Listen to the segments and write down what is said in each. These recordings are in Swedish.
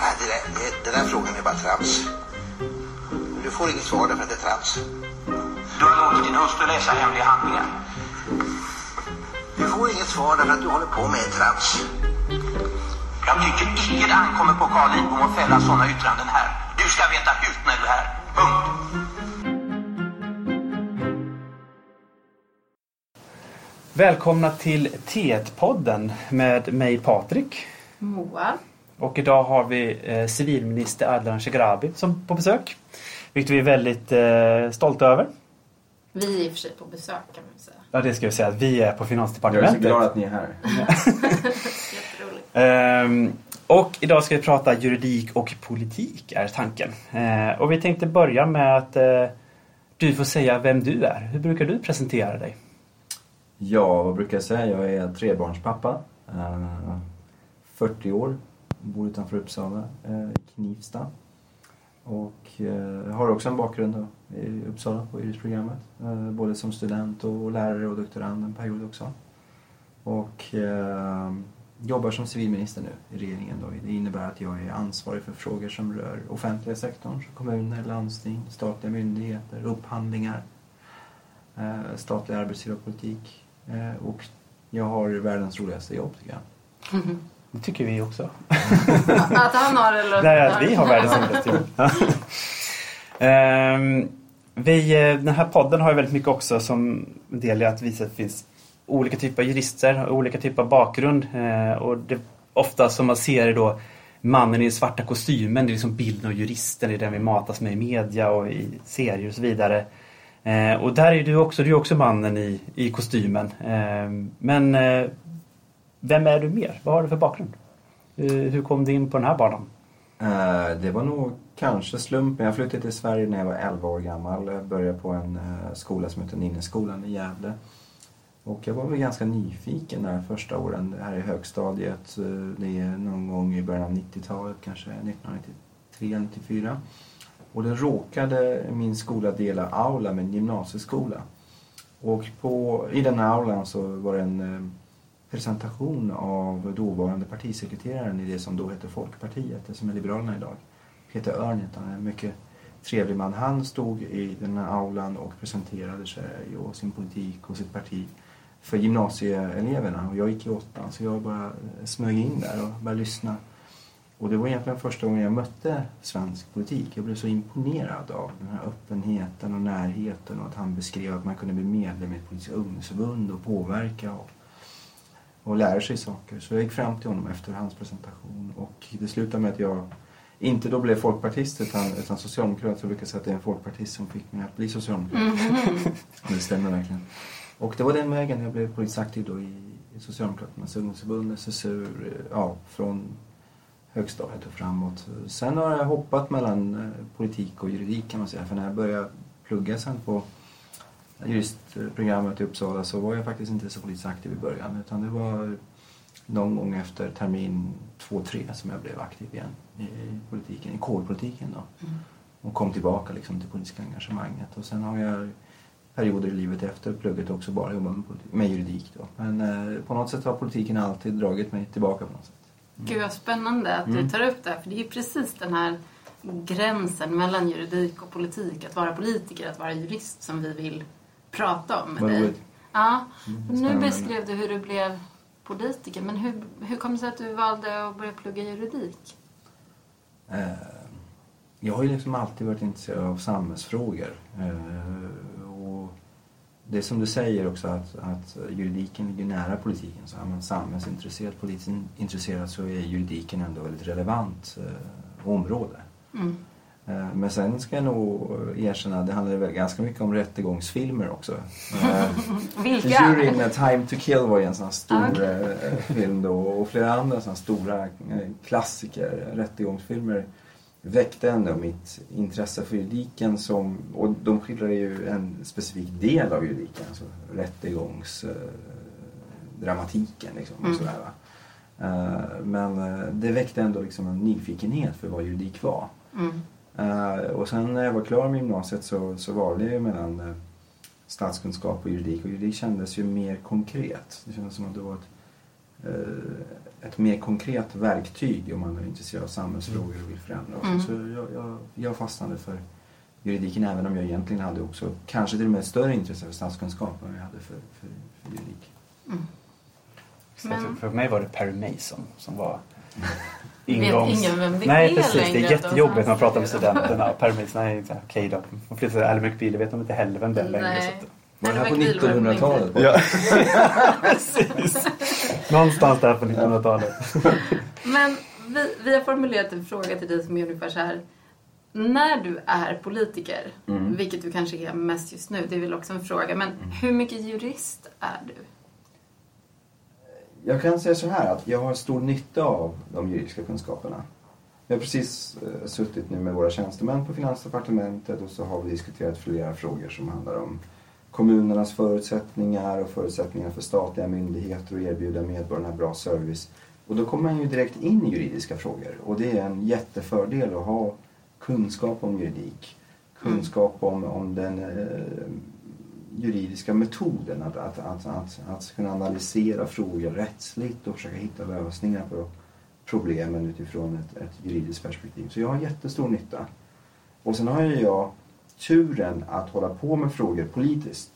Nej, det där, det, den där frågan är bara trams. Du får inget svar därför att det är trams. Du har låtit din hustru läsa hemliga handlingar. Du får inget svar därför att du håller på med trams. Jag tycker icke det ankommer på Carl Lidbom att fälla sådana yttranden här. Du ska veta hut när du är här. Punkt. Välkomna till T1-podden med mig Patrik. Moa. Och idag har vi eh, civilminister Ardalan Shekarabi som på besök. Vilket vi är väldigt eh, stolta över. Vi är i och för sig på besök kan man säga. Ja, det ska vi säga att vi är på Jag är så Finansdepartementet. glad att ni är här. Jätteroligt. Ehm, och idag ska vi prata juridik och politik är tanken. Eh, och vi tänkte börja med att eh, du får säga vem du är. Hur brukar du presentera dig? Ja, vad brukar jag säga? Jag är trebarnspappa. eh, 40 år. Bor utanför Uppsala, eh, i Knivsta. Och eh, har också en bakgrund då, i Uppsala på yrkesprogrammet. Eh, både som student och lärare och doktorand en period också. Och jobbar som civilminister nu i regeringen. Då. Det innebär att jag är ansvarig för frågor som rör offentliga sektorn, så kommuner, landsting, statliga myndigheter, upphandlingar, statlig arbetsgivarpolitik. Och jag har världens roligaste jobb tycker jag. Det tycker vi också. Att han har eller Nej, att vi har världens roligaste jobb. Ehm, vi, eh, den här podden har ju väldigt mycket också som del i att visa att det finns olika typer av jurister och olika typer av bakgrund. Eh, och det, ofta som man ser är då mannen i den svarta kostymen, det är liksom bilden av juristen, det är den vi matas med i media och i serier och så vidare. Eh, och där är du också, du är också mannen i, i kostymen. Ehm, men eh, vem är du mer? Vad har du för bakgrund? Eh, hur kom du in på den här banan? Eh, det var nog kanske slumpen. Jag flyttade till Sverige när jag var 11 år gammal. Jag började på en eh, skola som heter Ninneskolan i Gävle. Och jag var väl ganska nyfiken där första åren. Det här är högstadiet. Det är någon gång i början av 90-talet, kanske 1993, 94. Och det råkade min skola dela aula med en gymnasieskola. Och på, i den aulan så var det en presentation av dåvarande partisekreteraren i det som då hette Folkpartiet, det som är Liberalerna idag. Peter Örnet, han är en mycket trevlig man. Han stod i den här aulan och presenterade sig och sin politik och sitt parti för gymnasieeleverna. Och jag gick i åttan så jag bara eh, smög in där och började lyssna. Och det var egentligen första gången jag mötte svensk politik. Jag blev så imponerad av den här öppenheten och närheten och att han beskrev att man kunde bli medlem i ett politiskt ungdomsförbund och påverka och, och lära sig saker. Så jag gick fram till honom efter hans presentation och det slutade med att jag inte då blev folkpartist utan, utan socialdemokrat. Jag brukar säga att det är en folkpartist som fick mig att bli socialdemokrat. Och det stämmer verkligen. Och det var den vägen jag blev politiskt aktiv då i, i Socialdemokraternas ungdomsförbund, SSU, ja, från högstadiet och framåt. Sen har jag hoppat mellan eh, politik och juridik kan man säga. För när jag började plugga sen på juristprogrammet i Uppsala så var jag faktiskt inte så politiskt aktiv i början. Utan det var någon gång efter termin två, tre som jag blev aktiv igen i politiken, i kårpolitiken då. Och kom tillbaka liksom till politiska engagemanget. Och sen har jag perioder i livet efter plugget också bara jobbat med, med juridik då. Men eh, på något sätt har politiken alltid dragit mig tillbaka på något sätt. Gud vad spännande att du tar upp det här. För det är ju precis den här gränsen mellan juridik och politik. Att vara politiker, att vara jurist som vi vill prata om med Vad dig. roligt. Ja, nu spännande. beskrev du hur du blev politiker. Men hur, hur kom det sig att du valde att börja plugga juridik? Eh, jag har ju liksom alltid varit intresserad av samhällsfrågor. Eh, och det är som du säger också att, att juridiken ligger nära politiken. Så är man samhällsintresserad, politiskt intresserad så är juridiken ändå ett väldigt relevant eh, område. Mm. Eh, Men sen ska jag nog erkänna, det handlar väl ganska mycket om rättegångsfilmer också. Eh, Vilka? Juryn Time to Kill var ju en sån här stor Ah, eh, film då och flera andra såna stora eh, klassiker, rättegångsfilmer väckte ändå mitt intresse för juridiken som, och de skildrar ju en specifik del av juridiken, alltså rättegångsdramatiken eh, dramatiken liksom och Mm. sådär va. Eh, men eh, det väckte ändå liksom en nyfikenhet för vad juridik var. Mm. Eh, och sen när jag var klar med gymnasiet så, så valde jag ju mellan eh, statskunskap och juridik. Och juridik kändes ju mer konkret. Det kändes som att det var ett, eh, ett mer konkret verktyg om man är intresserad av samhällsfrågor och vill förändra. Mm. Så jag, jag, jag fastnade för juridiken även om jag egentligen hade också kanske till och med ett större intresse för statskunskap än jag hade för, för, för juridik. Så Men- för, för mig var det Perry Mason som var Vet ingångs... ingen vem det Nej är precis, det är jättejobbigt när man de pratar med studenterna. Nej, så här, okej då. Man flyttar till Ally McBeal, vet de inte heller vem det är längre. Så att, Var det här på Ellen McBeal var på 1900-talet? Ja, precis. Någonstans där på 1900-talet. Men vi, vi har formulerat en fråga till dig som är ungefär så här. När du är politiker, Mm. vilket du kanske är mest just nu, det är väl också en fråga, men hur mycket jurist är du? Jag kan säga så här att jag har stor nytta av de juridiska kunskaperna. Jag har precis eh, suttit nu med våra tjänstemän på Finansdepartementet och så har vi diskuterat flera frågor som handlar om kommunernas förutsättningar och förutsättningar för statliga myndigheter att erbjuda medborgarna bra service. Och då kommer man ju direkt in i juridiska frågor och det är en jättefördel att ha kunskap om juridik. Kunskap om, om den eh, juridiska metoden att, att, att, att, att kunna analysera frågor rättsligt och försöka hitta lösningar på problemen utifrån ett, ett juridiskt perspektiv. Så jag har jättestor nytta. Och sen har ju jag turen att hålla på med frågor politiskt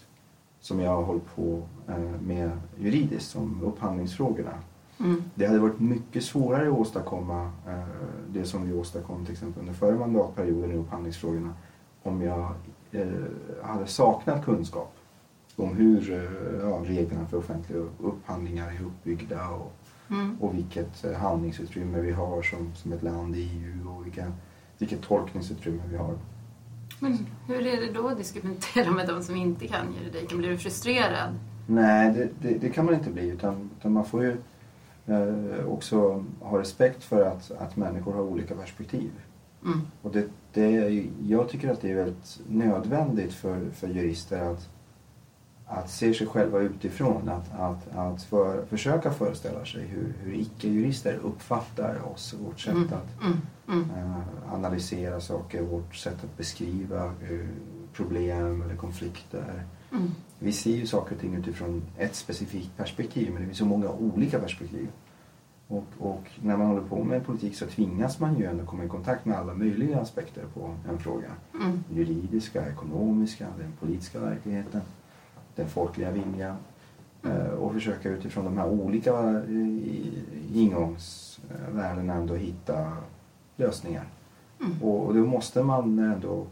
som jag har hållit på eh, med juridiskt, som upphandlingsfrågorna. Mm. Det hade varit mycket svårare att åstadkomma eh, det som vi åstadkom till exempel under förra mandatperioden i upphandlingsfrågorna om jag hade saknat kunskap om hur eh, ja, reglerna för offentliga upphandlingar är uppbyggda och, Mm. och vilket eh, handlingsutrymme vi har som, som ett land i EU och vilka, vilket tolkningsutrymme vi har. Men hur är det då att diskutera med de som inte kan juridiken? Blir du frustrerad? Nej, det, det, det kan man inte bli utan, utan man får ju eh, också ha respekt för att, att människor har olika perspektiv. Mm. Och det, det, jag tycker att det är väldigt nödvändigt för, för jurister att, att se sig själva utifrån. Att, att, att för, försöka föreställa sig hur, hur icke-jurister uppfattar oss vårt sätt Mm. att Mm. Eh, analysera saker, vårt sätt att beskriva eh, problem eller konflikter. Mm. Vi ser ju saker och ting utifrån ett specifikt perspektiv men det finns så många olika perspektiv. Och, och när man håller på med politik så tvingas man ju ändå komma i kontakt med alla möjliga aspekter på en fråga. Mm. Juridiska, ekonomiska, den politiska verkligheten, den folkliga viljan. Eh, och försöka utifrån de här olika eh, ingångsvärdena ändå hitta lösningar. Mm. Och, och då måste man ändå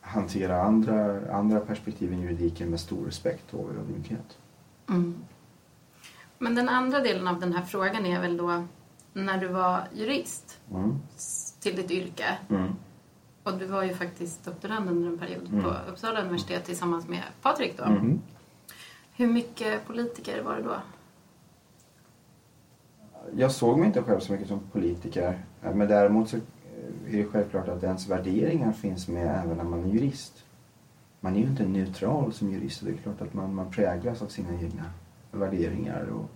hantera andra, andra perspektiv än juridiken med stor respekt och ödmjukhet. Mm. Men den andra delen av den här frågan är väl då när du var jurist Mm. till ditt yrke Mm. och du var ju faktiskt doktorand under en period Mm. på Uppsala universitet tillsammans med Patrik då. Mm. Hur mycket politiker var det då? Jag såg mig inte själv så mycket som politiker. Men däremot så eh, är det självklart att ens värderingar finns med även när man är jurist. Man är ju inte neutral som jurist. och Det är klart att man, man präglas av sina egna värderingar och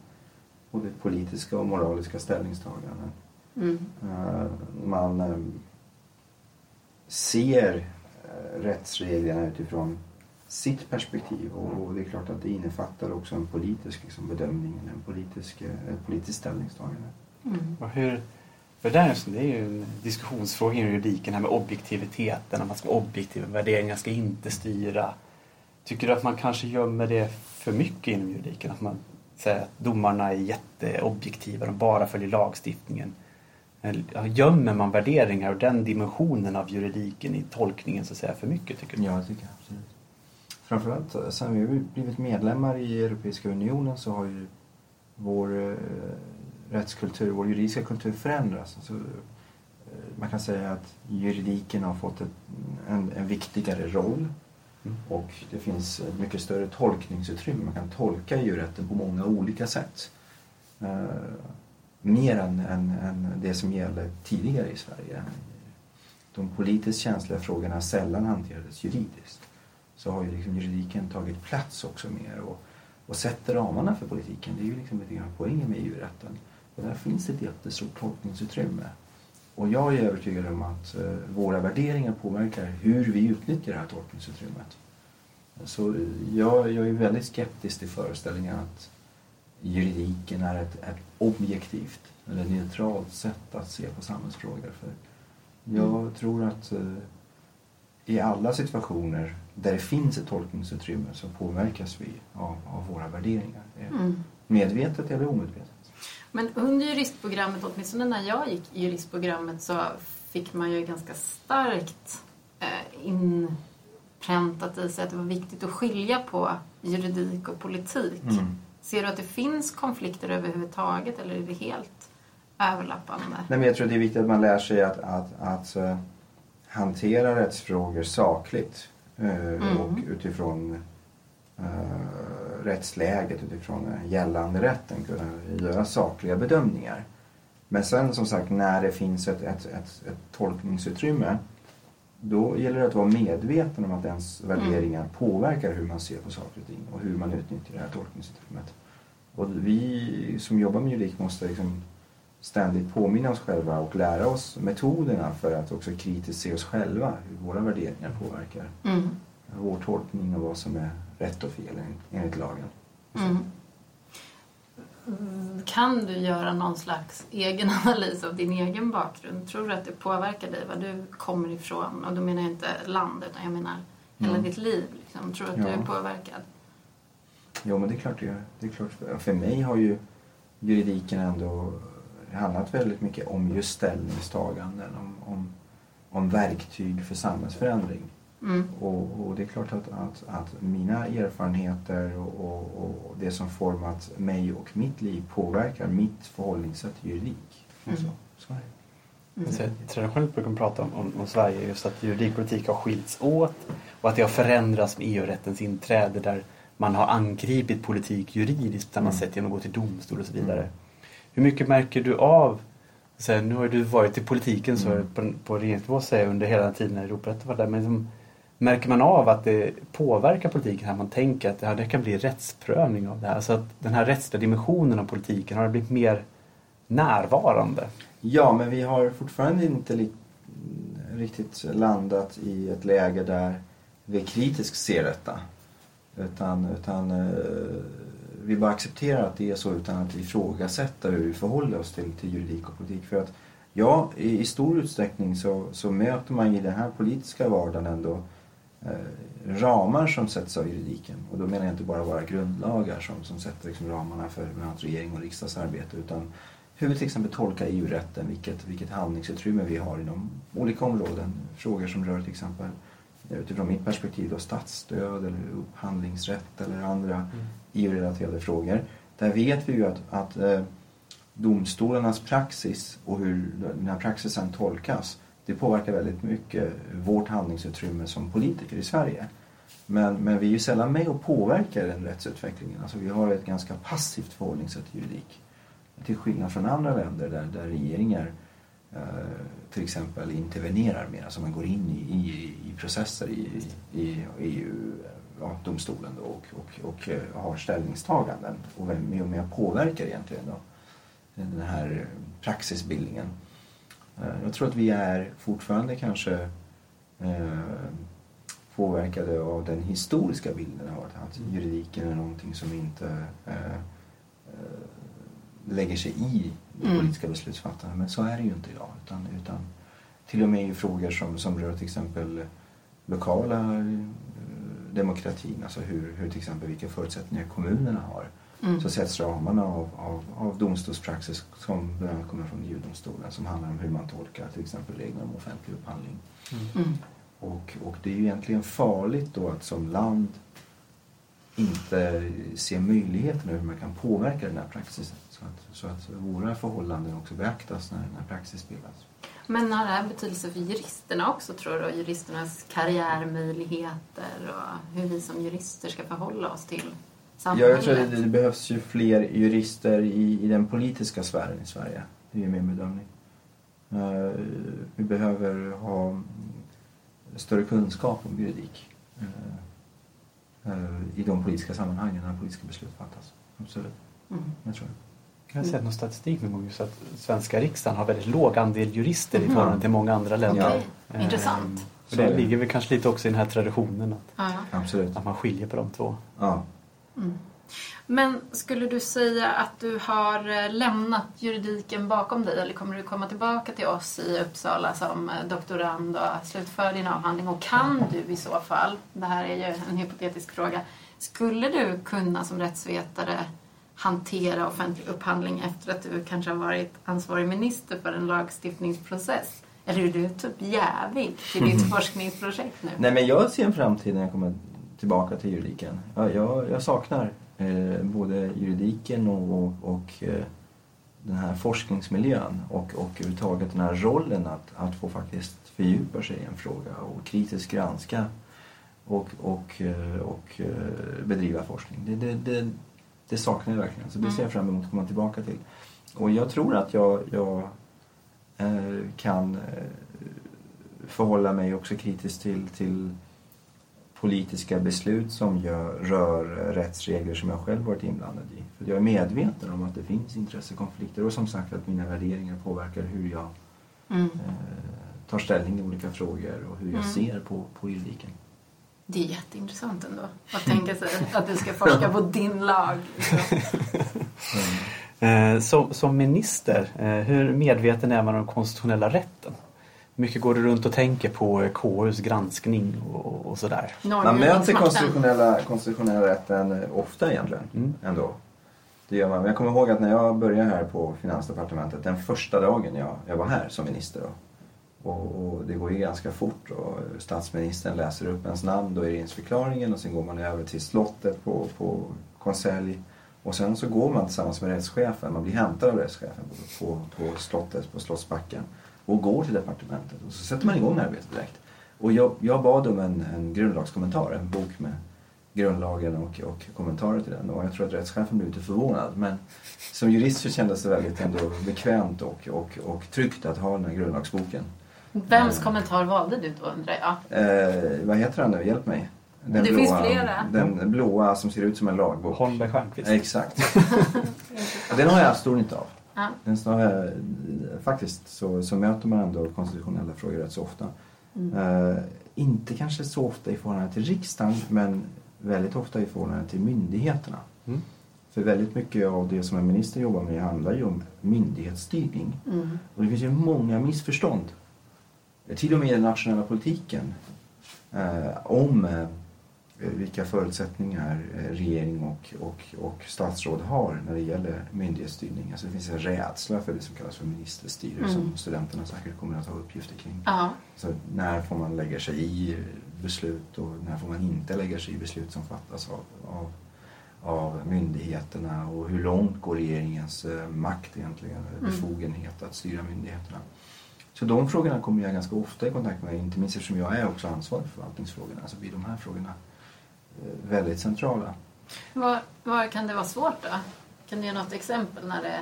både politiska och moraliska ställningstaganden. Mm. Eh, Man eh, ser eh, rättsreglerna utifrån sitt perspektiv och det är klart att det innefattar också en politisk liksom, bedömning, en politisk, ett politiskt ställningstagande. Mm. Och hur, för det, är, det är ju en diskussionsfråga i juridiken, här med objektiviteten, att man ska vara objektiv, värderingar ska inte styra. Tycker du att man kanske gömmer det för mycket inom juridiken? Att man säger att domarna är jätteobjektiva, de bara följer lagstiftningen. Gömmer man värderingar och den dimensionen av juridiken i tolkningen så att säga för mycket tycker du? Ja, det tycker jag absolut. Framförallt eh, sen vi blivit medlemmar i Europeiska unionen så har ju vår eh, rättskultur, vår juridiska kultur förändrats. Alltså, eh, man kan säga att juridiken har fått ett, en, en viktigare roll Mm. och det finns ett mycket större tolkningsutrymme. Man kan tolka EU-rätten på många olika sätt. Eh, mer än, än, än det som gällde tidigare i Sverige. De politiskt känsliga frågorna sällan hanterades juridiskt. Så har ju liksom juridiken tagit plats också mer och, och sätter ramarna för politiken. Det är ju liksom lite grann poängen med EU-rätten. Och där finns ett jättestort tolkningsutrymme. Och jag är övertygad om att eh, våra värderingar påverkar hur vi utnyttjar det här tolkningsutrymmet. Så jag, jag är väldigt skeptisk till föreställningen att juridiken är ett, ett objektivt eller neutralt sätt att se på samhällsfrågor. För jag Mm. tror att eh, i alla situationer där det finns ett tolkningsutrymme så påverkas vi av, av våra värderingar. Mm. Medvetet eller omedvetet. Men under juristprogrammet, åtminstone när jag gick i juristprogrammet, så fick man ju ganska starkt eh, inpräntat i sig att det var viktigt att skilja på juridik och politik. Mm. Ser du att det finns konflikter överhuvudtaget eller är det helt överlappande? Nej, men jag tror det är viktigt att man lär sig att, att, att eh, hantera rättsfrågor sakligt eh, Mm. och utifrån eh, rättsläget, utifrån gällande rätten kunna göra sakliga bedömningar. Men sen som sagt när det finns ett, ett, ett, ett tolkningsutrymme då gäller det att vara medveten om att ens värderingar påverkar hur man ser på saker och ting och hur man utnyttjar det här tolkningsutrymmet. Och vi som jobbar med juridik måste liksom ständigt påminna oss själva och lära oss metoderna för att också kritiskt se oss själva, hur våra värderingar påverkar Mm. vår tolkning av vad som är rätt och fel enligt, lagen. Mm. Mm, Kan du göra någon slags egen analys av din egen bakgrund? Tror du att det påverkar dig, var du kommer ifrån? Och då menar jag inte land, utan jag menar hela Mm. ditt liv. Liksom. Tror du att du Ja. är påverkad? Jo, men det är klart det gör. Det är klart. För mig har ju juridiken ändå handlat väldigt mycket om just ställningstaganden, om, om, om verktyg för samhällsförändring. Mm. Och, och det är klart att, att, att mina erfarenheter och, och, och det som format mig och mitt liv påverkar mitt förhållningssätt till juridik. Mm. Så, så är det. Så traditionellt brukar man prata om, om, om Sverige just att juridik och politik har skilts åt och att det har förändrats med EU-rättens inträde där man har angripit politik juridiskt på samma Mm. sätt genom att gå till domstol och så vidare. Mm. Hur mycket märker du av, så här, nu har du varit i politiken så Mm. på, på regeringsnivå under hela den tiden när Europarätten var där, men liksom, märker man av att det påverkar politiken här man tänker att ja, det kan bli rättsprövning av det här? Så att den här rättsliga dimensionen av politiken har det blivit mer närvarande? Ja, men vi har fortfarande inte riktigt landat i ett läge där vi kritiskt ser detta. Utan, utan eh, vi bara accepterar att det är så utan att ifrågasätta hur vi förhåller oss till, till juridik och politik. För att ja, i, i stor utsträckning så, så möter man i den här politiska vardagen ändå ramar som sätts av juridiken. Och då menar jag inte bara våra grundlagar som, som sätter liksom ramarna för bland annat regering och riksdagsarbete utan hur vi till exempel tolkar EU-rätten, vilket, vilket handlingsutrymme vi har inom olika områden. Frågor som rör till exempel utifrån mitt perspektiv då, statsstöd eller upphandlingsrätt eller andra EU-relaterade frågor. Där vet vi ju att, att eh, domstolarnas praxis och hur den här praxisen tolkas det påverkar väldigt mycket vårt handlingsutrymme som politiker i Sverige. Men, men vi är ju sällan med och påverkar den rättsutvecklingen. Alltså vi har ett ganska passivt förhållningssätt till juridik. Till skillnad från andra länder där, där regeringar eh, till exempel intervenerar mer, alltså man går in i, i, i processer i, i EU-domstolen och, och, och eh, har ställningstaganden och är med och med och påverkar egentligen då, den här praxisbildningen. Eh, Jag tror att vi är fortfarande kanske eh, påverkade av den historiska bilden av att- att juridiken är någonting som inte eh, lägger sig i det Mm. politiska beslutsfattandet. Men så är det ju inte idag. Utan, utan till och med i frågor som, som rör till exempel lokala demokratin, alltså hur, hur till exempel vilka förutsättningar kommunerna har, Mm. så sätts ramarna av, av, av domstolspraxis som bland annat kommer från EU-domstolen som handlar om hur man tolkar till exempel reglerna om offentlig upphandling. Mm. Och, och det är ju egentligen farligt då att som land inte se möjligheterna hur man kan påverka den här praxisen. Så att, så att våra förhållanden också beaktas när, när praxis bildas. Men har det här betydelse för juristerna också tror du? Och juristernas karriärmöjligheter och hur vi som jurister ska förhålla oss till Ja, samhället? jag tror att det, det behövs ju fler jurister i, i den politiska sfären i Sverige. Det är ju min bedömning. Eh, vi behöver ha mm, större kunskap om juridik eh, eh, i de politiska sammanhangen när politiska beslut fattas. Absolut, Mm. jag tror det. Jag har sett någon statistik någon gång just att svenska riksdagen har väldigt låg andel jurister i Mhm. förhållande till många andra länder. Eh, intressant. Och det ligger väl kanske lite också i den här traditionen att, Ja. Att man skiljer på de två. Ja. Mm. Men skulle du säga att du har eh, lämnat juridiken bakom dig eller kommer du komma tillbaka till oss i Uppsala som eh, doktorand och slutföra din avhandling? Och kan du i så fall, det här är ju en hypotetisk fråga, skulle du kunna som rättsvetare hantera offentlig upphandling efter att du kanske har varit ansvarig minister för en lagstiftningsprocess? Eller är du typ jävig till ditt forskningsprojekt nu? Nej, men jag ser en framtid när jag kommer tillbaka till juridiken. Jag, jag, jag saknar eh, både juridiken och, och, och eh, den här forskningsmiljön och, och överhuvudtaget den här rollen att, att få faktiskt fördjupa sig i en fråga och kritiskt granska och, och, eh, och eh, bedriva forskning. Det, det, det, det saknar jag verkligen, så det ser jag fram emot att komma tillbaka till. Och jag tror att jag, jag eh, kan förhålla mig också kritiskt till, till politiska beslut som gör, rör rättsregler som jag själv varit inblandad i. För jag är medveten om att det finns intressekonflikter och som sagt att mina värderingar påverkar hur jag Mm. eh, tar ställning i olika frågor och hur jag Mm. ser på, på juridiken. Det är jätteintressant ändå att tänka sig att du ska forska på din lag. Eh, som, som minister, eh, hur medveten är man om den konstitutionella rätten? Mycket går du runt och tänker på KUs granskning och, och sådär? Man möter konstitutionella, konstitutionella rätten eh, ofta egentligen. Mm. Ändå. Det gör man. Men jag kommer ihåg att när jag började här på Finansdepartementet, den första dagen jag, jag var här som minister då, och, och det går ju ganska fort och statsministern läser upp ens namn då i regeringsförklaringen och sen går man över till slottet på, på konselj och sen så går man tillsammans med rättschefen, man blir hämtad av rättschefen på, på, på slottet, på Slottsbacken och går till departementet och så sätter man igång arbetet direkt. Och jag, jag bad om en, en grundlagskommentar, en bok med grundlagen och, och kommentarer till den och jag tror att rättschefen blev lite förvånad men som jurist så kändes det väldigt ändå bekvämt och, och, och tryggt att ha den här grundlagsboken. Vems kommentar valde du då undrar jag? Eh, vad heter han nu? Hjälp mig. Den Det finns flera. Den blåa som ser ut som en lagbok. Holmberg Stjernquist. Exakt. Den har jag stor nytta av. Ja. Den jag, faktiskt så, så möter man ändå konstitutionella frågor rätt så ofta. Mm. Eh, inte kanske så ofta i förhållande till riksdagen men väldigt ofta i förhållande till myndigheterna. Mm. För väldigt mycket av det som en minister jobbar med handlar ju om myndighetsstyrning. Mm. Och det finns ju många missförstånd. Till och med i den nationella politiken. Eh, om eh, vilka förutsättningar eh, regering och, och, och statsråd har när det gäller myndighetsstyrning. Alltså det finns en rädsla för det som kallas för ministerstyre Mm. som studenterna säkert kommer att ha uppgifter kring. Ja. Så när får man lägga sig i beslut och när får man inte lägga sig i beslut som fattas av, av, av myndigheterna och hur långt går regeringens eh, makt egentligen, Mm. befogenhet att styra myndigheterna. Så de frågorna kommer jag ganska ofta i kontakt med, inte minst eftersom jag är också ansvarig för förvaltningsfrågorna. Så blir de här frågorna eh, väldigt centrala. Var kan det vara svårt då? Kan du ge något exempel när det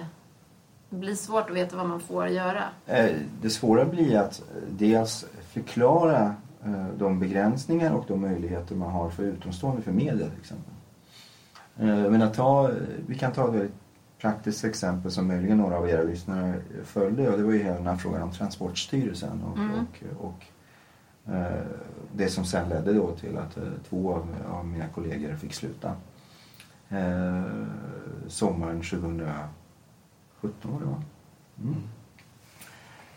blir svårt att veta vad man får göra? Eh, Det svåra blir att eh, dels förklara eh, de begränsningar och de möjligheter man har för utomstående för media till exempel. Men att ta, vi kan ta ett väldigt praktiskt exempel som möjligen några av era lyssnare följde och det var ju hela den här frågan om Transportstyrelsen och, Mm. och, och Eh, det som sen ledde då till att eh, två av, av mina kollegor fick sluta. Eh, sommaren 2017 var det va? Mm.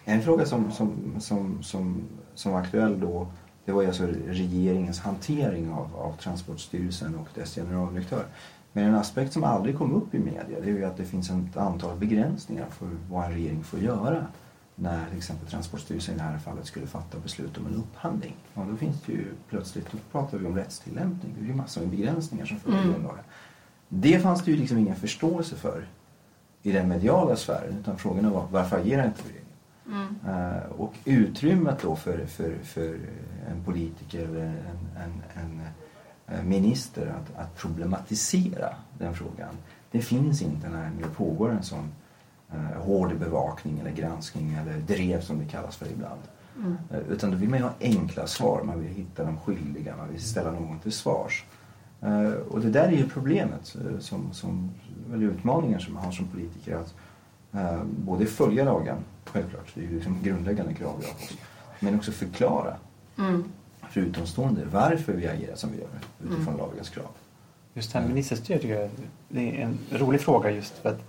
En fråga som, som, som, som, som var aktuell då det var ju alltså regeringens hantering av, av Transportstyrelsen och dess generaldirektör. Men en aspekt som aldrig kom upp i media det är ju att det finns ett antal begränsningar för vad en regering får göra när till exempel Transportstyrelsen i det här fallet skulle fatta beslut om en upphandling. Ja, då finns det ju plötsligt, då pratar vi om rättstillämpning. Det är ju massor med begränsningar som följer Mm. grundlagen. Det fanns det ju liksom ingen förståelse för i den mediala sfären utan frågan var varför agerar inte regeringen? Mm. Eh, och utrymmet då för, för, för en politiker eller en, en, en eh, minister att, att problematisera den frågan. Det finns inte när det pågår en sån eh, hård bevakning eller granskning eller drev som det kallas för ibland. Mm. Eh, utan då vill man ju ha enkla svar, man vill hitta de skyldiga, man vill ställa någon till svars. Eh, och det där är ju problemet, eh, som, som, eller utmaningen som man har som politiker. Att eh, både följa lagen, självklart, det är ju liksom grundläggande krav vi har på oss. Men också förklara Mm. för utomstående varför vi agerar som vi gör utifrån Mm. lagens krav. Just det här med ministerstyre tycker jag det är en rolig fråga just för att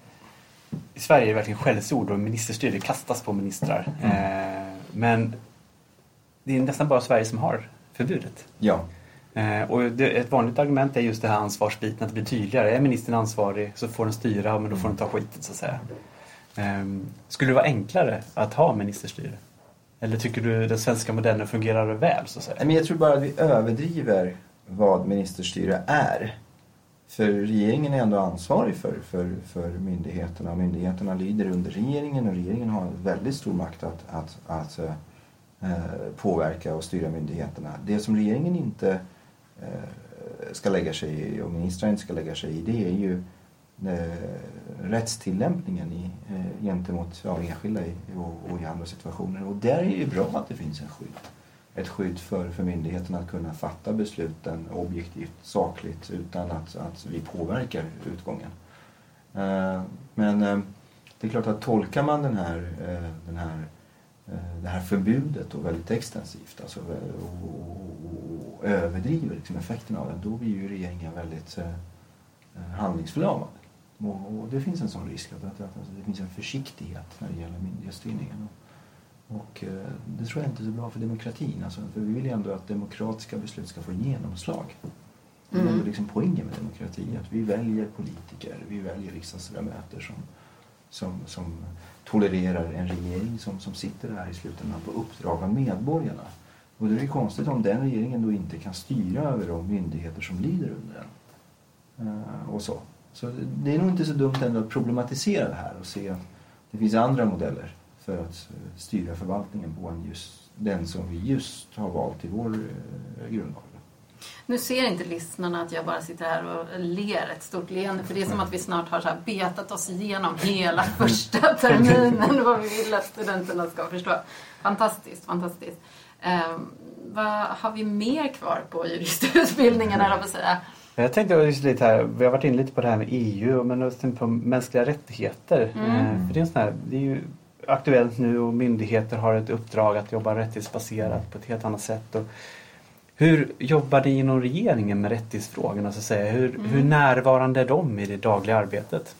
i Sverige är det verkligen skällsord och ministerstyre kastas på ministrar. Eh, men det är nästan bara Sverige som har förbudet. Ja. Eh, och ett vanligt argument är just det här ansvarsbiten, att det blir tydligare. Är ministern ansvarig så får den styra, men då får den ta skiten så att säga. Eh, skulle det vara enklare att ha ministerstyre? Eller tycker du den svenska modellen fungerar väl så att säga? Men jag tror bara att vi överdriver vad ministerstyre är. För regeringen är ändå ansvarig för, för, för myndigheterna och myndigheterna lyder under regeringen och regeringen har väldigt stor makt att, att, att eh, eh påverka och styra myndigheterna. Det som regeringen inte eh, ska lägga sig i och ministrar inte ska lägga sig i det är ju eh, rättstillämpningen i, eh, gentemot ja, enskilda i, och, och i andra situationer. Och där är det ju bra att det finns en skydd. Ett skydd för, för myndigheterna att kunna fatta besluten objektivt, sakligt utan att, att vi påverkar utgången. Eh, men eh, det är klart att tolkar man den här, eh, den här, det här förbudet då väldigt extensivt alltså, och, och, och överdriver liksom effekterna av det, då blir ju regeringen väldigt handlingsförlamad. Och, och det finns en sån risk att, att, att det finns en försiktighet när det gäller myndighetsstyrningen. Och, eh, det tror jag inte är så bra för demokratin. Alltså, för vi vill ju ändå att demokratiska beslut ska få genomslag. Det är Mm. ändå liksom poängen med demokrati, att vi väljer politiker, vi väljer riksdagsledamöter som, som, som tolererar en regering som, som sitter där i slutändan på uppdrag av medborgarna. Och det är konstigt om den regeringen då inte kan styra över de myndigheter som lyder under den. Eh, och så. Så det är nog inte så dumt ändå att problematisera det här och se att det finns andra modeller för att eh, styra förvaltningen på än just den som vi just har valt i vår eh, grundlag. Nu ser inte lyssnarna att jag bara sitter här och ler ett stort leende. För det är som att vi snart har så här betat oss igenom hela första terminen. Vad vi vill att studenterna ska förstå. Fantastiskt, fantastiskt. Um, vad har vi mer kvar på juristutbildningen, på att säga? Jag tänkte just lite här, vi har varit inne lite på det här med EU men också på mänskliga rättigheter. Mm. Eh, För det är, en sån här, det är ju aktuellt nu och myndigheter har ett uppdrag att jobba rättighetsbaserat på ett helt annat sätt. Och hur jobbar ni inom regeringen med rättighetsfrågorna? Så att säga? Hur, Mm. hur närvarande är de i det dagliga arbetet?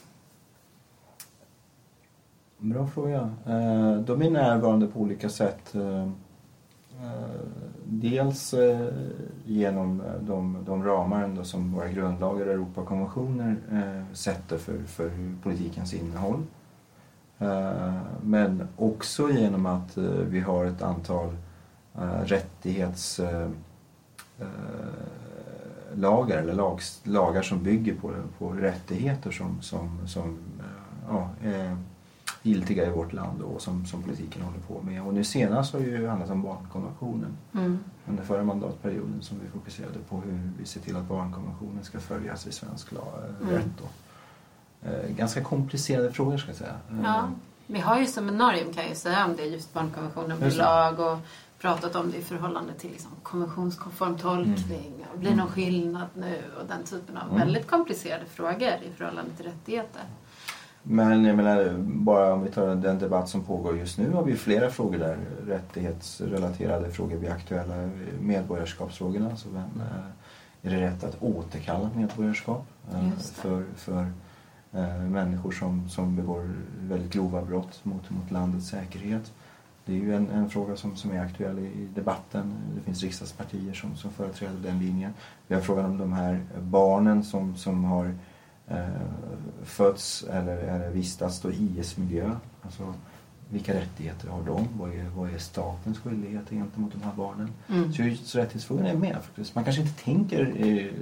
Bra fråga. Eh, De är närvarande på olika sätt. Eh, eh, Dels genom de, de ramar ändå som våra grundlagar och Europakonventioner sätter för, för politikens innehåll. Eh, Men också genom att eh, vi har ett antal eh, rättighets eh, eh, lagar eller lagar som bygger på, på rättigheter som, som, som ja, är giltiga i vårt land och som, som politiken håller på med. Och nu senast har det ju handlat om barnkonventionen Mm. under förra mandatperioden som vi fokuserade på hur vi ser till att barnkonventionen ska följas i svensk lag, Mm. rätt. Då. Eh, ganska komplicerade frågor ska jag säga. Eh, Ja, vi har ju seminarium kan jag säga om det, just barnkonventionen blir lag och pratat om det i förhållande till liksom konventionskonform tolkning. Och blir någon skillnad nu och den typen av Mm. väldigt komplicerade frågor i förhållande till rättigheter. Men jag menar, bara om vi tar den debatt som pågår just nu har vi flera frågor där. Rättighetsrelaterade frågor blir aktuella. Medborgarskapsfrågorna. Alltså vem, eh, är det rätt att återkalla medborgarskap för, för människor som, som begår väldigt grova brott mot, mot landets säkerhet? Det är ju en, en fråga som, som är aktuell i, i debatten. Det finns riksdagspartier som, som företräder den linjen. Vi har frågan om de här barnen som, som har eh, fötts eller, eller vistats då i IS-miljö. Alltså, vilka rättigheter har de? Vad är, vad är statens skyldigheter gentemot de här barnen? Mm. Så, så rättighetsfrågan är med faktiskt. Man kanske inte tänker eh,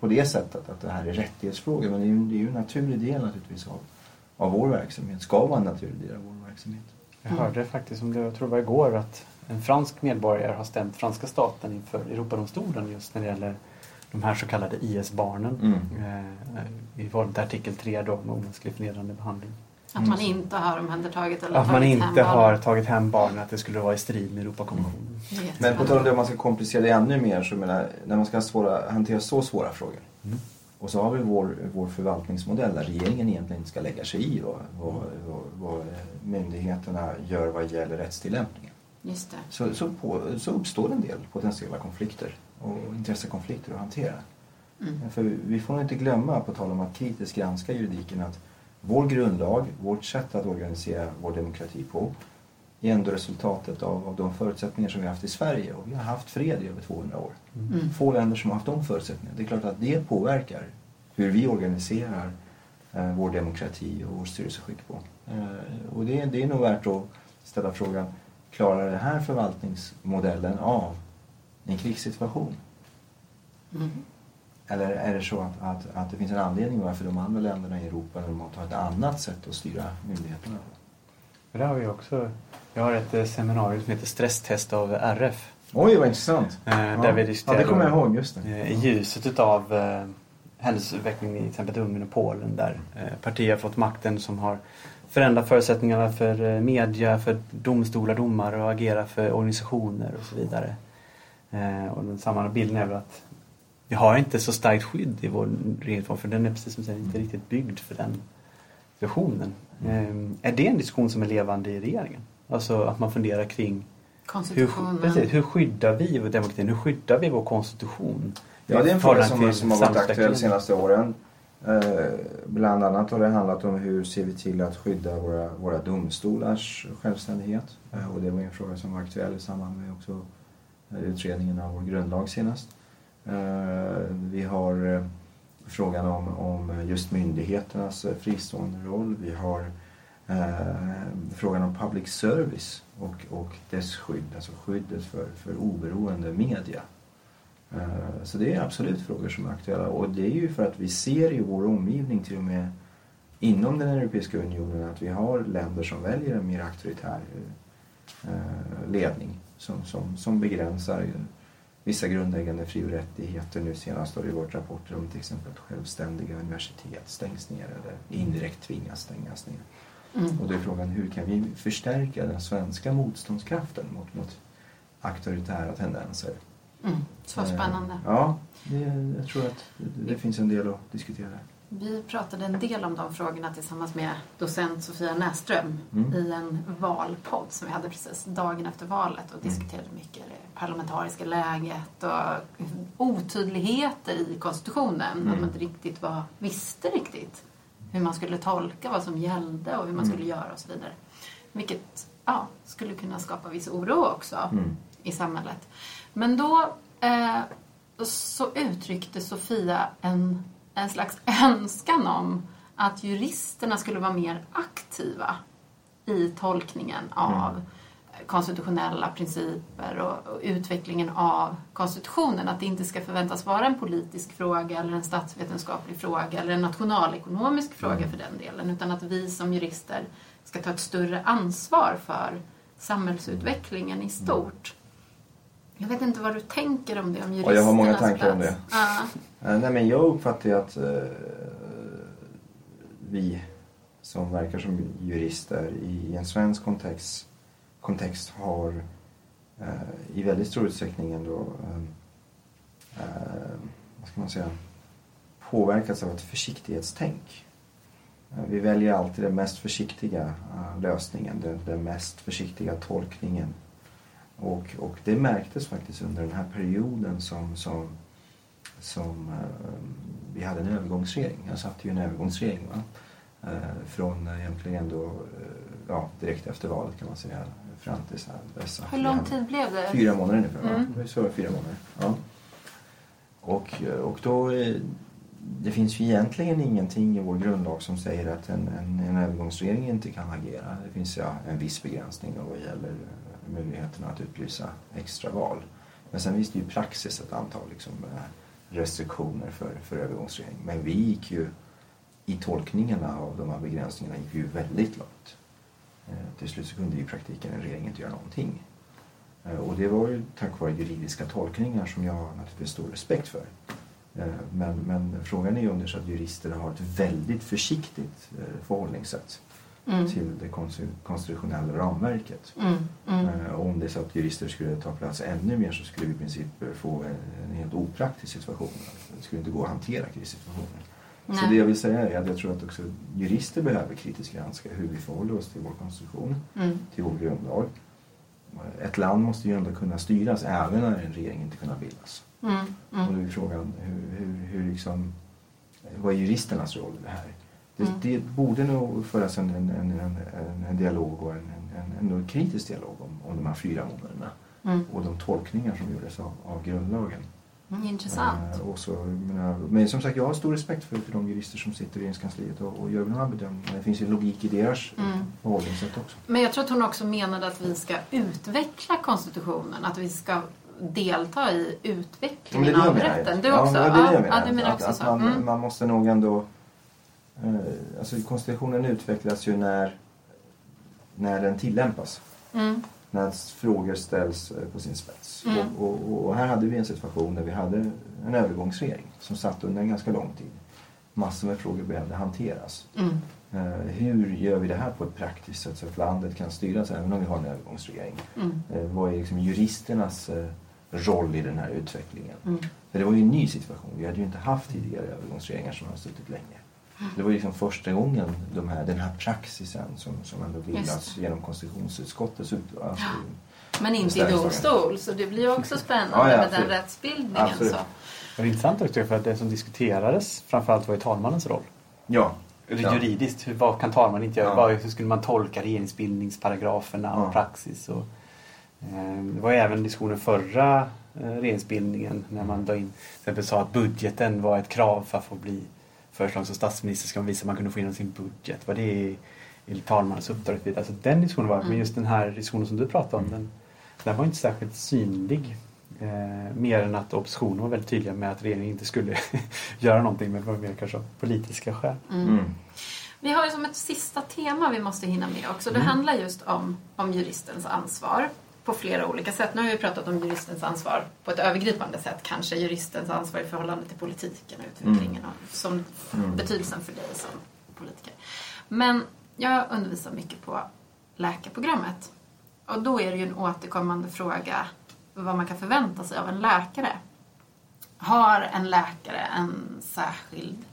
på det sättet att det här är rättighetsfrågor men det är ju, det är ju en naturlig del naturligtvis av, av vår verksamhet. Ska vara en naturlig del av vår verksamhet. Jag hörde faktiskt, om det, jag tror det var igår, att en fransk medborgare har stämt franska staten inför Europadomstolen just när det gäller de här så kallade IS-barnen. Mm. Eh, I förhållande till artikel 3 då, med omänsklig förnedrande behandling. Att man inte har omhändertagit eller Att man inte har tagit hem barnen, att det skulle vara i strid med Europakonventionen. Jättespännande. Men på tal om det om man ska komplicera det ännu mer så menar när man ska svåra, hantera så svåra frågor Mm. och så har vi vår, vår förvaltningsmodell där regeringen egentligen inte ska lägga sig i vad, vad, vad, vad myndigheterna gör vad gäller rättstillämpningen. Just det. Så, så, på, så uppstår en del potentiella konflikter och intressekonflikter att hantera. Mm. För vi får nog inte glömma, på tal om att kritiskt granska juridiken, att vår grundlag, vårt sätt att organisera vår demokrati på, är ändå resultatet av, av de förutsättningar som vi har haft i Sverige. Och vi har haft fred i över 200 år. Mm. Få länder som har haft de förutsättningarna. Det är klart att det påverkar hur vi organiserar eh, vår demokrati och vårt styrelseskick på. Eh, och det, det är nog värt att ställa frågan, klarar den här förvaltningsmodellen av en krigssituation? Mm. Eller är det så att, att, att det finns en anledning varför de andra länderna i Europa normalt har ett annat sätt att styra myndigheterna på? Det har vi också. Jag har ett eh, seminarium som heter Stresstest av RF. Oj, vad intressant! Eh, Ja. Där vi Ja, diskuterar det kommer jag ihåg, just det. eh, i ljuset utav eh, händelseutvecklingen i till exempel Ungern och Polen där partier har fått makten som har förändrat förutsättningarna för media, för domstolar, domare och agera för organisationer och så vidare. Och den samma bilden är väl att vi har inte så starkt skydd i vår regeringsform för den är precis som säger inte riktigt byggd för den versionen. Eh, är det en diskussion som är levande i regeringen? Alltså att man funderar kring hur, precis, hur skyddar vi vår demokrati? Hur skyddar vi vår konstitution? Ja, det är en fråga som, till som har varit aktuell de senaste åren. Eh, bland annat har det handlat om hur ser vi till att skydda våra, våra domstolars självständighet. Eh, och det var en fråga som var aktuell i samband med också eh, utredningen av vår grundlag senast. Eh, vi har eh, frågan om, om just myndigheternas eh, fristående roll. Vi har eh, frågan om public service och, och dess skydd, alltså skyddet för, för oberoende media. Eh, Så det är absolut frågor som är aktuella och det är ju för att vi ser i vår omgivning till och med inom den Europeiska unionen att vi har länder som väljer en mer auktoritär eh, ledning som, som, som begränsar vissa grundläggande fri och rättigheter. Nu senast har det varit rapporter om till exempel att självständiga universitet stängs ner eller indirekt tvingas stängas ner. Mm. Och då är frågan hur kan vi förstärka den svenska motståndskraften mot, mot auktoritära tendenser? Mm. Så spännande. Eh, Ja, det, jag tror att det, det finns en del att diskutera. Vi pratade en del om de frågorna tillsammans med docent Sofia Näström Mm. i en valpodd som vi hade precis dagen efter valet och Mm. diskuterade mycket det parlamentariska läget och otydligheter i konstitutionen. Mm. Att man inte riktigt var, visste riktigt hur man skulle tolka vad som gällde och hur man Mm. skulle göra och så vidare. Vilket ja, skulle kunna skapa viss oro också Mm. i samhället. Men då eh, så uttryckte Sofia en, en slags önskan om att juristerna skulle vara mer aktiva i tolkningen av konstitutionella principer och, och utvecklingen av konstitutionen. Att det inte ska förväntas vara en politisk fråga eller en statsvetenskaplig fråga eller en nationalekonomisk fråga för den delen. Utan att vi som jurister ska ta ett större ansvar för samhällsutvecklingen i stort. Jag vet inte vad du tänker om det, om Ja, jag har många juristernas tankar om plats. Ja. Eh, Nej, men jag uppfattar ju att eh, vi som verkar som jurister i en svensk kontext, kontext har eh, i väldigt stor utsträckning ändå eh, eh, vad ska man säga, påverkats av ett försiktighetstänk. Eh, Vi väljer alltid den mest försiktiga lösningen, den, den mest försiktiga tolkningen. Och, och det märktes faktiskt under den här perioden som, som, som eh, vi hade en övergångsregering. Jag satt ju i en övergångsregering. Va? Eh, från eh, egentligen då, ja, direkt efter valet kan man säga fram till dessa Hur lång tid blev det? Fyra månader ungefär? Mm. Det var så, fyra månader. Ja. Och, och då, det finns ju egentligen ingenting i vår grundlag som säger att en, en, en övergångsregering inte kan agera. Det finns ja, en viss begränsning då vad gäller möjligheterna att utlysa extraval. Men sen finns det ju praxis ett antal liksom, eh, restriktioner för, för övergångsregering. Men vi gick ju i tolkningarna av de här begränsningarna gick vi ju väldigt långt. Eh, till slut så kunde ju i praktiken en regering inte göra någonting. Eh, och det var ju tack vare juridiska tolkningar som jag har naturligtvis stor respekt för. Men, men frågan är ju om det är så att jurister har ett väldigt försiktigt förhållningssätt Mm. till det konsti- konstitutionella ramverket. Mm. Mm. Eh, Och om det är så att jurister skulle ta plats ännu mer så skulle vi i princip få en, en helt opraktisk situation. Det skulle inte gå att hantera krissituationer. Så det jag vill säga är att jag tror att också jurister behöver kritiskt granska hur vi förhåller oss till vår konstitution Mm. till vår grundlag. ett land måste ju ändå kunna styras även när en regering inte kunnat bildas. Mm, Och då är frågan hur, hur, hur liksom, vad är juristernas roll i det här? Det, Mm. det borde nog föras en, en, en, en, en, dialog och en, en, en, kritisk dialog om, om de här fyra månaderna Mm. och de tolkningar som gjordes av, av grundlagen. Mm, intressant. Eh, och så, menar, men som sagt, jag har stor respekt för, för de jurister som sitter i regeringskansliet och, och gör de här bedömningarna. Det finns ju logik i deras Mm. förhållningssätt också. Men jag tror att hon också menade att vi ska utveckla konstitutionen, att vi ska delta i utvecklingen det det av rätten. Du också? Ja, det är det jag ja, menar. ja, du menar att, också att man, Mm. man måste nog ändå... Eh, alltså konstitutionen utvecklas ju när, när den tillämpas. Mm. När frågor ställs eh, på sin spets. Mm. Och, och, och här hade vi en situation där vi hade en övergångsregering som satt under en ganska lång tid. Massor med frågor behövde hanteras. Mm. Eh, hur gör vi det här på ett praktiskt sätt så att landet kan styras även om vi har en övergångsregering? Mm. Vad är liksom juristernas roll i den här utvecklingen? Mm. För det var ju en ny situation. Vi hade ju inte haft tidigare övergångsregeringar som har suttit länge. Det var ju liksom första gången de här, den här praxisen som, som ändå bildas genom konstitutionsutskottets ut, alltså, Men inte i domstol, så det blir också spännande Ja, ja, med den rättsbildningen. Absolut. Så. Det var intressant också för att det som diskuterades framförallt var ju talmannens roll. Ja. Ja. Juridiskt, hur, vad kan talman inte göra? Ja. Hur skulle man tolka regeringsbildningsparagraferna Ja. och praxis? Och, eh, det var ju även diskussionen förra eh, regeringsbildningen när man då in, till exempel sa att budgeten var ett krav för att få bli föreslagen som statsminister ska man visa att man kunde få igenom sin budget. Vad det är i talmannens uppdrag. Alltså den diskussionen var, men just den här diskussionen som du pratade om, den, den var inte särskilt synlig. Eh, mer än att oppositionen var väldigt tydliga med att regeringen inte skulle göra någonting, men det var mer kanske av politiska skäl. Mm. Vi har ju som ett sista tema vi måste hinna med också. Det handlar just om, om juristens ansvar på flera olika sätt. Nu har vi pratat om juristens ansvar på ett övergripande sätt. Kanske juristens ansvar i förhållande till politiken och utvecklingen och som Mm. betydelsen för dig som politiker. Men jag undervisar mycket på läkarprogrammet. Och då är det ju en återkommande fråga vad man kan förvänta sig av en läkare. Har en läkare en särskild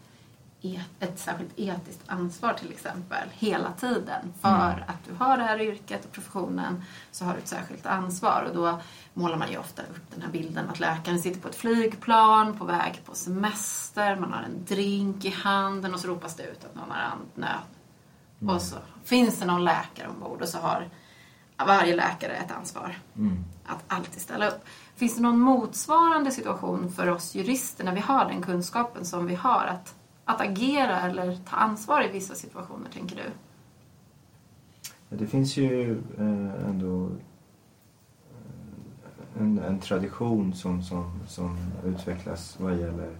ett särskilt etiskt ansvar till exempel hela tiden. För att du har det här yrket och professionen så har du ett särskilt ansvar. Och då målar man ju ofta upp den här bilden att läkaren sitter på ett flygplan på väg på semester, man har en drink i handen och så ropas det ut att någon har andnöd. Och så finns det någon läkare ombord och så har varje läkare ett ansvar Mm. att alltid ställa upp. Finns det någon motsvarande situation för oss jurister när vi har den kunskapen som vi har att, att agera eller ta ansvar i vissa situationer, tänker du? Det finns ju eh, ändå eh, en, en tradition som, som, som utvecklas vad gäller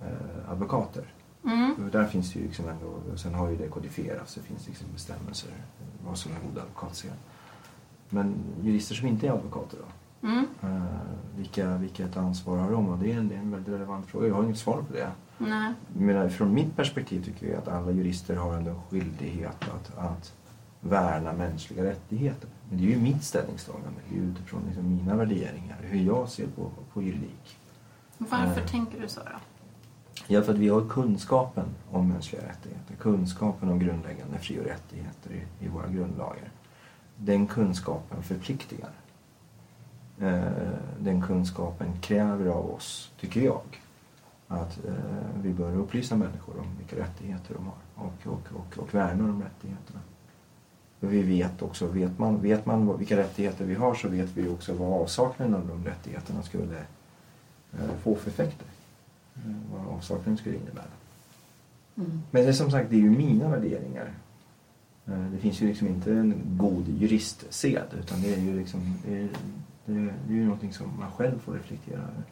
eh, advokater. Mm. Där finns det ju liksom ändå, och sen har ju det kodifierats, det finns liksom bestämmelser vad som är god advokatsed. Men jurister som inte är advokater då? Mm. Eh, vilka, vilket ansvar har de? Och det är en, det är en väldigt relevant fråga. Jag har inget svar på det. Nej. Menar, från mitt perspektiv tycker jag att alla jurister har en skyldighet att, att värna mänskliga rättigheter. Men det är ju mitt ställningstagande. Det är utifrån liksom mina värderingar, hur jag ser på, på juridik. Varför Eh. tänker du så då? Ja, för att vi har kunskapen om mänskliga rättigheter, kunskapen om grundläggande fri och rättigheter i, i våra grundlagar. Den kunskapen förpliktigar. Eh, den kunskapen kräver av oss, tycker jag, att eh, vi bör upplysa människor om vilka rättigheter de har och, och, och, och värna de rättigheterna. Vi vet också, vet man, vet man vilka rättigheter vi har så vet vi också vad avsaknaden av de rättigheterna skulle eh, få för effekter. Eh, vad avsaknaden skulle innebära. Mm. Men det är som sagt, det är ju mina värderingar. Eh, Det finns ju liksom inte en god juristsed utan det är ju liksom, det är, det är, det är någonting som man själv får reflektera över.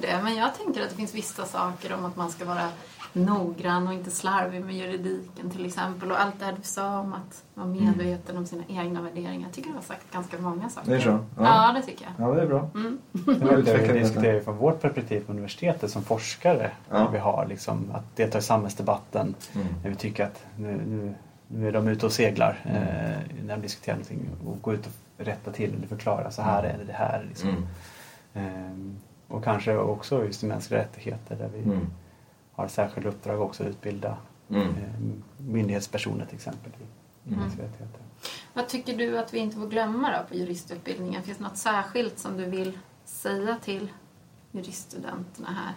Det? Men jag tänker att det finns vissa saker om att man ska vara noggrann och inte slarvig med juridiken till exempel. Och allt det här du sa om att vara medveten om sina egna värderingar. Jag tycker du har sagt ganska många saker. Det är så? Ja, Ja. det tycker jag. Ja, det är bra. Mm. Det vi diskuterar från vårt perspektiv på universitetet som forskare. Ja. Vi har liksom att delta i samhällsdebatten Mm. när vi tycker att nu, nu, nu är de ute och seglar eh, när de diskuterar någonting och gå ut och rätta till eller förklara så här är det, det här. Liksom. Mm. Ehm, och kanske också just mänskliga rättigheter där vi Mm. har ett särskilt uppdrag också att utbilda Mm. eh, myndighetspersoner till exempel i Mm. mänskliga rättigheter. Vad tycker du att vi inte får glömma då på juristutbildningen? Finns det något särskilt som du vill säga till juriststudenterna här?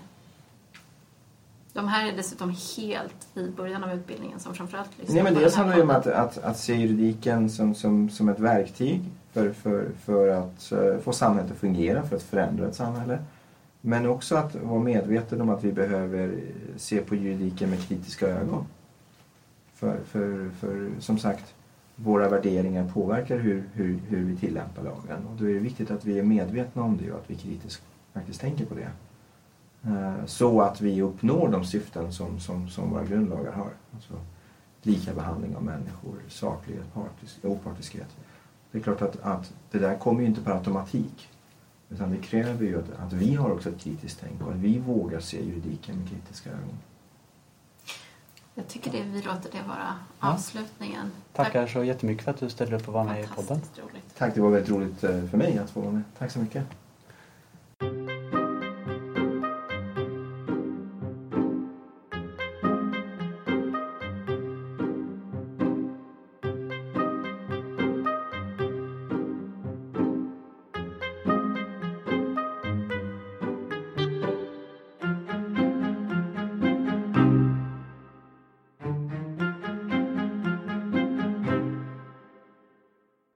De här är dessutom helt i början av utbildningen som framförallt lyssnar Nej, men dels handlar det om att, att, att se juridiken som, som, som ett verktyg för, för, för att eh, få samhället att fungera, för att förändra ett samhälle. Men också att vara medveten om att vi behöver se på juridiken med kritiska ögon. För, för, för som sagt, våra värderingar påverkar hur, hur, hur vi tillämpar lagen. Och då är det viktigt att vi är medvetna om det och att vi kritiskt faktiskt tänker på det. Eh, så att vi uppnår de syften som, som, som våra grundlagar har. Alltså lika behandling av människor, saklighet, partisk, opartiskhet. Det är klart att, att det där kommer ju inte per automatik. Utan det kräver ju att, att vi har också ett kritiskt tänk och att vi vågar se juridiken med kritiska ögon. Jag tycker det, vi låter det vara Ja. avslutningen. Tackar så jättemycket för att du ställde upp och var med i podden. Roligt. Tack, det var väldigt roligt eh, för mig att få vara med. Tack så mycket.